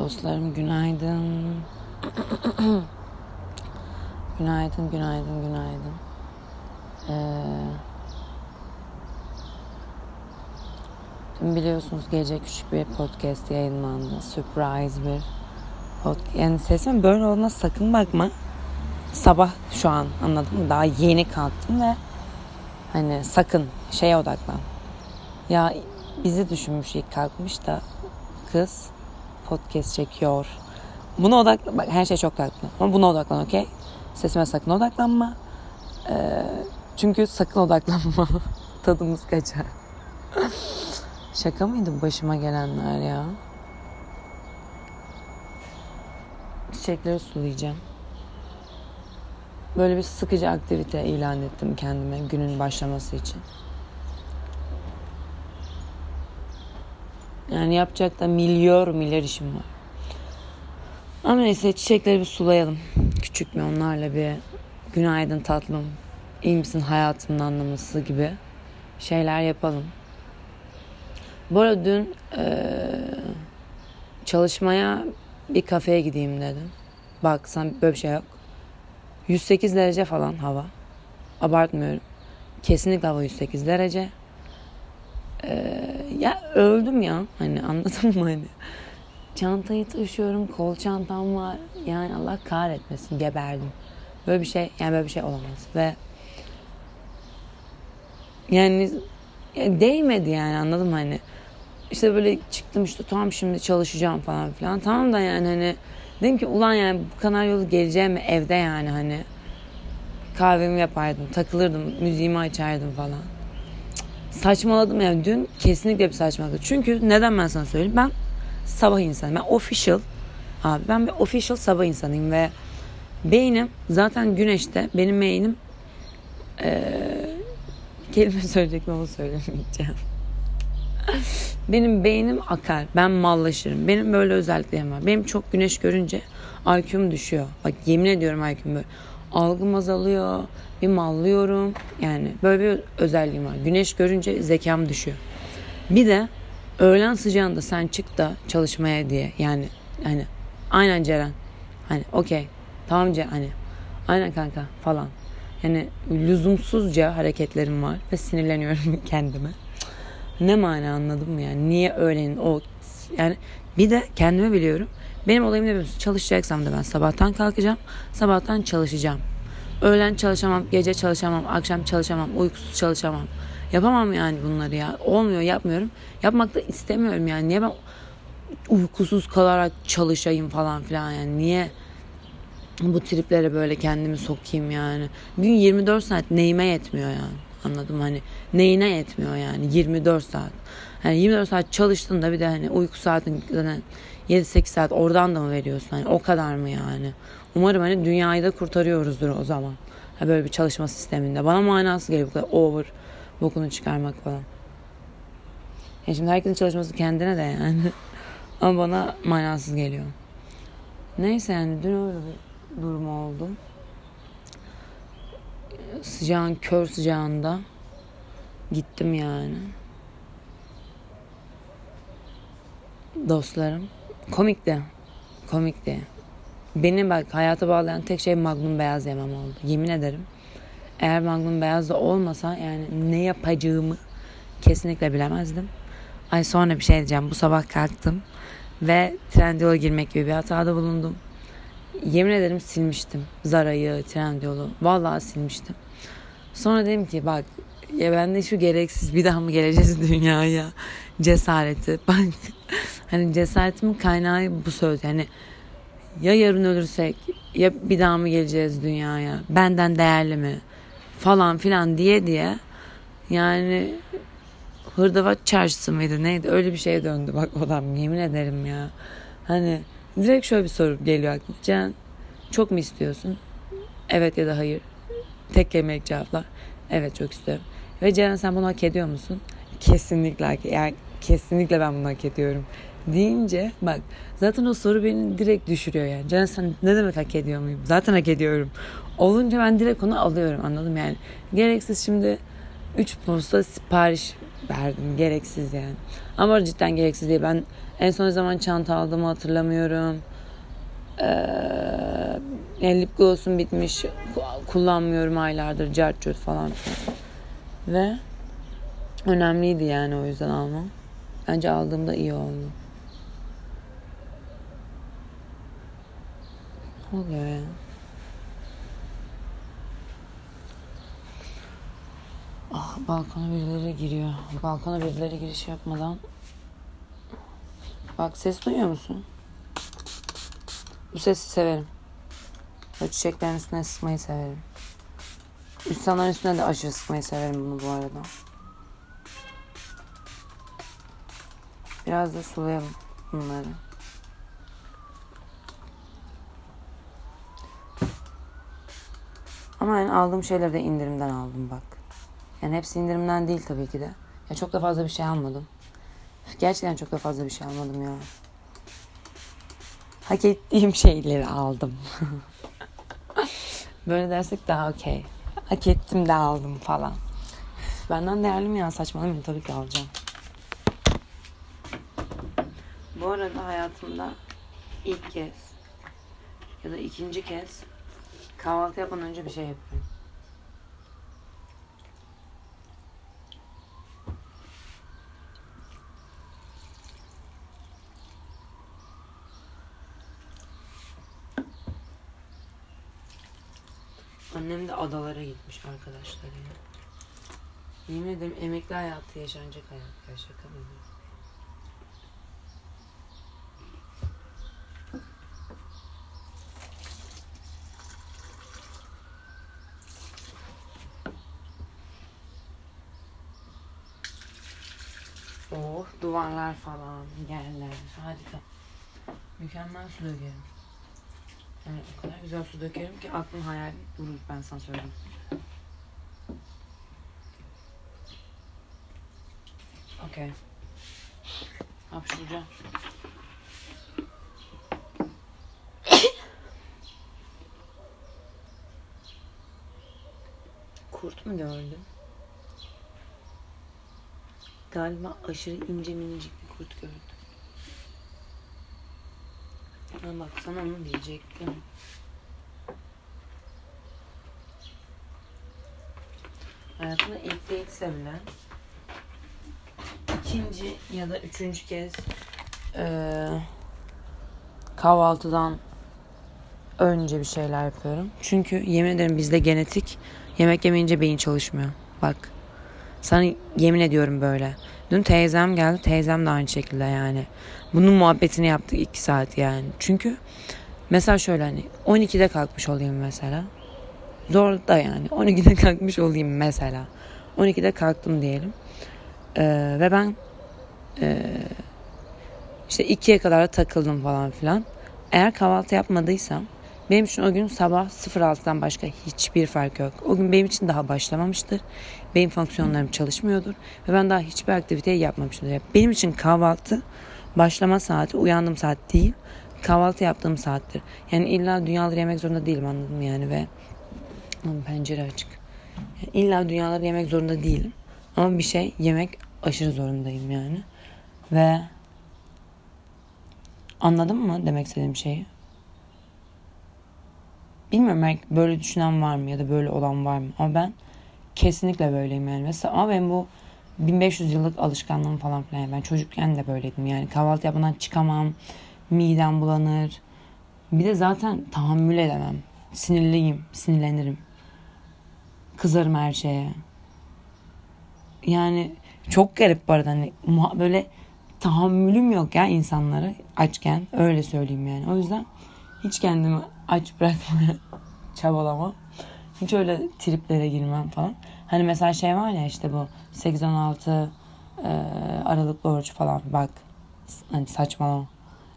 Dostlarım günaydın. günaydın, günaydın, günaydın. Ee, dün biliyorsunuz gece küçük bir podcast yayınlandı. Surprise bir podcast. Yani sesim böyle olduğuna sakın bakma. Sabah şu an anladın mı? Daha yeni kalktım ve hani sakın şeye odaklan. Ya bizi düşünmüş ilk kalkmış da kız podcast çekiyor. Buna odaklan. Bak her şey çok tatlı. Ama buna odaklan okey? Sesime sakın odaklanma. Ee, çünkü sakın odaklanma. Tadımız kaçar. Şaka mıydı başıma gelenler ya? Çiçekleri sulayacağım. Böyle bir sıkıcı aktivite ilan ettim kendime günün başlaması için. Yani yapacak da milyar milyar işim var. Ama neyse çiçekleri bir sulayalım. Küçük bir onlarla bir günaydın tatlım, iyi misin hayatımın anlaması gibi şeyler yapalım. Bu arada dün e, çalışmaya bir kafeye gideyim dedim. Bak sen böyle bir şey yok. 108 derece falan hava. Abartmıyorum. Kesinlikle hava 108 derece. Ee, ya öldüm ya. Hani anladın mı hani? Çantayı taşıyorum. Kol çantam var. Yani Allah kahretmesin. Geberdim. Böyle bir şey yani böyle bir şey olamaz. Ve yani ya değmedi yani anladın mı hani? İşte böyle çıktım işte tamam şimdi çalışacağım falan filan. Tamam da yani hani dedim ki ulan yani bu kadar yolu geleceğim evde yani hani kahvemi yapardım, takılırdım, müziğimi açardım falan saçmaladım yani dün kesinlikle bir saçmaladım. Çünkü neden ben sana söyleyeyim? Ben sabah insanım. Ben official abi ben bir official sabah insanıyım ve beynim zaten güneşte benim beynim ee, kelime söyleyecektim onu söylemeyeceğim. benim beynim akar. Ben mallaşırım. Benim böyle özelliklerim var. Benim çok güneş görünce IQ'm düşüyor. Bak yemin ediyorum IQ'm böyle. Algım azalıyor bir mallıyorum. Yani böyle bir özelliğim var. Güneş görünce zekam düşüyor. Bir de öğlen sıcağında sen çık da çalışmaya diye. Yani hani aynen Ceren. Hani okey. Tamam Ceren hani. Aynen kanka falan. Yani lüzumsuzca hareketlerim var ve sinirleniyorum kendime. Ne mana anladım mı yani? Niye öğlenin o yani bir de kendime biliyorum. Benim olayım ne biliyorsun? Çalışacaksam da ben sabahtan kalkacağım. Sabahtan çalışacağım. Öğlen çalışamam, gece çalışamam, akşam çalışamam, uykusuz çalışamam. Yapamam yani bunları ya. Olmuyor, yapmıyorum. Yapmak da istemiyorum yani. Niye ben uykusuz kalarak çalışayım falan filan yani. Niye bu triplere böyle kendimi sokayım yani. Gün 24 saat neyime yetmiyor yani. Anladım hani neyine yetmiyor yani 24 saat. Hani 24 saat çalıştın da bir de hani uyku saatin zaten 7-8 saat oradan da mı veriyorsun? Hani o kadar mı yani? Umarım hani dünyayı da kurtarıyoruzdur o zaman. Ha böyle bir çalışma sisteminde. Bana manası geliyor bu kadar over bokunu çıkarmak falan. Yani şimdi herkesin çalışması kendine de yani. Ama bana manasız geliyor. Neyse yani dün öyle bir durum oldu. Sıcağın kör sıcağında gittim yani. Dostlarım. Komikti. Komikti. Beni bak hayata bağlayan tek şey Magnum beyaz yemem oldu. Yemin ederim. Eğer Magnum beyaz da olmasa yani ne yapacağımı kesinlikle bilemezdim. Ay sonra bir şey diyeceğim. Bu sabah kalktım ve Trendyol'a girmek gibi bir hatada bulundum. Yemin ederim silmiştim. Zara'yı, Trendyol'u. Vallahi silmiştim. Sonra dedim ki bak ya ben de şu gereksiz bir daha mı geleceğiz dünyaya? Cesareti. Bak hani cesaretimin kaynağı bu söz. Yani ya yarın ölürsek ya bir daha mı geleceğiz dünyaya? Benden değerli mi? Falan filan diye diye. Yani hırdavat çarşısı mıydı neydi? Öyle bir şeye döndü bak odam yemin ederim ya. Hani direkt şöyle bir soru geliyor aklıma Can çok mu istiyorsun? Evet ya da hayır. Tek kelimelik cevaplar. Evet çok istiyorum ve Ceren sen bunu hak ediyor musun kesinlikle yani kesinlikle ben bunu hak ediyorum deyince bak zaten o soru beni direkt düşürüyor yani. Can sen ne demek hak ediyor muyum? Zaten hak ediyorum. Olunca ben direkt onu alıyorum anladım yani. Gereksiz şimdi 3 posta sipariş verdim. Gereksiz yani. Ama cidden gereksiz değil. Ben En son zaman çanta aldığımı hatırlamıyorum. Ee, yani lip gloss'um bitmiş. Kullanmıyorum aylardır. Cart falan. Ve önemliydi yani o yüzden almam. Bence aldığımda iyi oldu. Ne oluyor ya? Ah balkona birileri giriyor. Balkona birileri giriş yapmadan. Bak ses duyuyor musun? Bu sesi severim. Ve çiçeklerin üstüne sıkmayı severim. İnsanların üstüne de aşırı sıkmayı severim bunu bu arada. Biraz da sulayalım bunları. Ama yani aldığım şeyleri de indirimden aldım bak. Yani hepsi indirimden değil tabii ki de. Ya çok da fazla bir şey almadım. Gerçekten çok da fazla bir şey almadım ya. Hak ettiğim şeyleri aldım. Böyle dersek daha okey. Hak ettim de aldım falan. Benden değerli mi ya saçmalamayın tabii ki alacağım. Bu arada hayatımda ilk kez ya da ikinci kez kahvaltı yapmadan önce bir şey yapıyorum. Annem de adalara gitmiş arkadaşlarıyla. Yemin ederim emekli hayatı yaşanacak hayat. Ya şaka mı? Oh duvarlar falan yerler harika. Mükemmel su dökerim. Yani o kadar güzel su dökerim ki aklın hayal durur ben sana söyleyeyim. Okey. Hapşuracağım. Kurt mu gördün? Galiba aşırı ince minicik bir kurt gördüm. Ha bak sana onu diyecektim. Hayatımda ilk değilse bile ikinci ya da üçüncü kez e, kahvaltıdan önce bir şeyler yapıyorum. Çünkü yemin ederim bizde genetik yemek yemeyince beyin çalışmıyor. Bak sana yemin ediyorum böyle. Dün teyzem geldi. Teyzem de aynı şekilde yani. Bunun muhabbetini yaptık iki saat yani. Çünkü mesela şöyle hani 12'de kalkmış olayım mesela. Zor da yani. 12'de kalkmış olayım mesela. 12'de kalktım diyelim. Ee, ve ben e, işte 2'ye kadar takıldım falan filan. Eğer kahvaltı yapmadıysam benim için o gün sabah 06'dan başka hiçbir fark yok. O gün benim için daha başlamamıştır. Beyin fonksiyonlarım çalışmıyordur. Ve ben daha hiçbir aktiviteyi yapmamışımdır. Benim için kahvaltı başlama saati uyandığım saat değil. Kahvaltı yaptığım saattir. Yani illa dünyaları yemek zorunda değilim anladım yani ve pencere açık. Yani illa dünyaları yemek zorunda değilim. Ama bir şey yemek aşırı zorundayım yani. Ve anladın mı demek istediğim şeyi? Bilmiyorum belki böyle düşünen var mı ya da böyle olan var mı? Ama ben kesinlikle böyleyim yani. Mesela ama ben bu 1500 yıllık alışkanlığım falan filan. Ben çocukken de böyleydim yani. Kahvaltı yapmadan çıkamam. Midem bulanır. Bir de zaten tahammül edemem. Sinirliyim. Sinirlenirim. Kızarım her şeye. Yani çok garip bu arada. Hani böyle tahammülüm yok ya insanlara açken. Öyle söyleyeyim yani. O yüzden hiç kendimi aç bırakmaya çabalama. Hiç öyle triplere girmem falan. Hani mesela şey var ya işte bu 8-16 e, Aralıklı oruç falan bak hani saçmalama.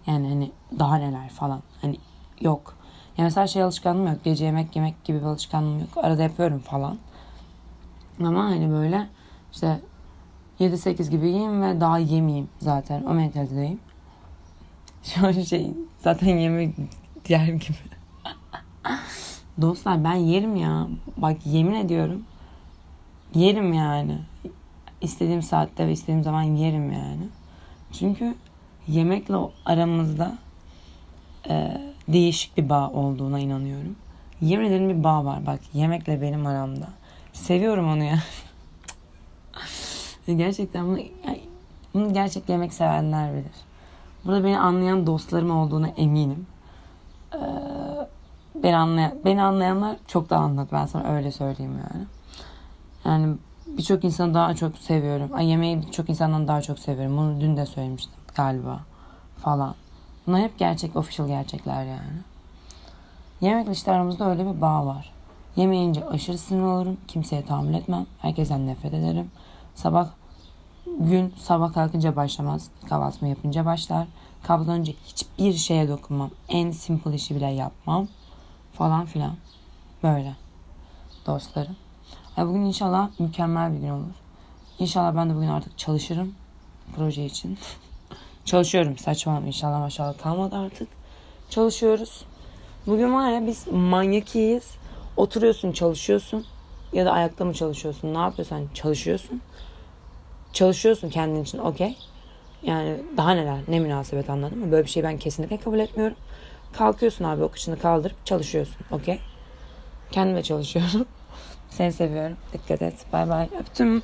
Yani hani daha neler falan. Hani yok. Yani mesela şey alışkanlığım yok. Gece yemek yemek gibi bir alışkanlığım yok. Arada yapıyorum falan. Ama hani böyle işte 7-8 gibi yiyeyim ve daha yemeyeyim zaten. O mentalitedeyim. Şu an şey zaten yemek yer gibi. Dostlar ben yerim ya. Bak yemin ediyorum. Yerim yani. İstediğim saatte ve istediğim zaman yerim yani. Çünkü yemekle aramızda e, değişik bir bağ olduğuna inanıyorum. Yemin ederim bir bağ var. Bak yemekle benim aramda. Seviyorum onu ya. gerçekten bunu, bunu gerçek yemek sevenler bilir. Burada beni anlayan dostlarım olduğuna eminim. Ee, beni, anlayan, beni anlayanlar çok daha anladı. Ben sana öyle söyleyeyim yani. Yani birçok insanı daha çok seviyorum. Ay, yemeği birçok insandan daha çok seviyorum. Bunu dün de söylemiştim galiba falan. Bunlar hep gerçek, official gerçekler yani. Yemekle işte aramızda öyle bir bağ var. Yemeyince aşırı sinir olurum. Kimseye tahammül etmem. Herkesten nefret ederim. Sabah gün sabah kalkınca başlamaz. Kahvaltımı yapınca başlar. Kahvaltıdan önce hiçbir şeye dokunmam. En simple işi bile yapmam. Falan filan. Böyle. Dostlarım. Ay bugün inşallah mükemmel bir gün olur. İnşallah ben de bugün artık çalışırım. Proje için. Çalışıyorum saçmalama inşallah maşallah kalmadı artık. Çalışıyoruz. Bugün var ya biz manyak iyiyiz. Oturuyorsun çalışıyorsun. Ya da ayakta mı çalışıyorsun? Ne yapıyorsan çalışıyorsun. Çalışıyorsun kendin için okey. Yani daha neler ne münasebet anladın mı? Böyle bir şey ben kesinlikle kabul etmiyorum. Kalkıyorsun abi o kıçını kaldırıp çalışıyorsun okey. Kendime çalışıyorum. Seni seviyorum. Dikkat et. Bay bay. Öptüm.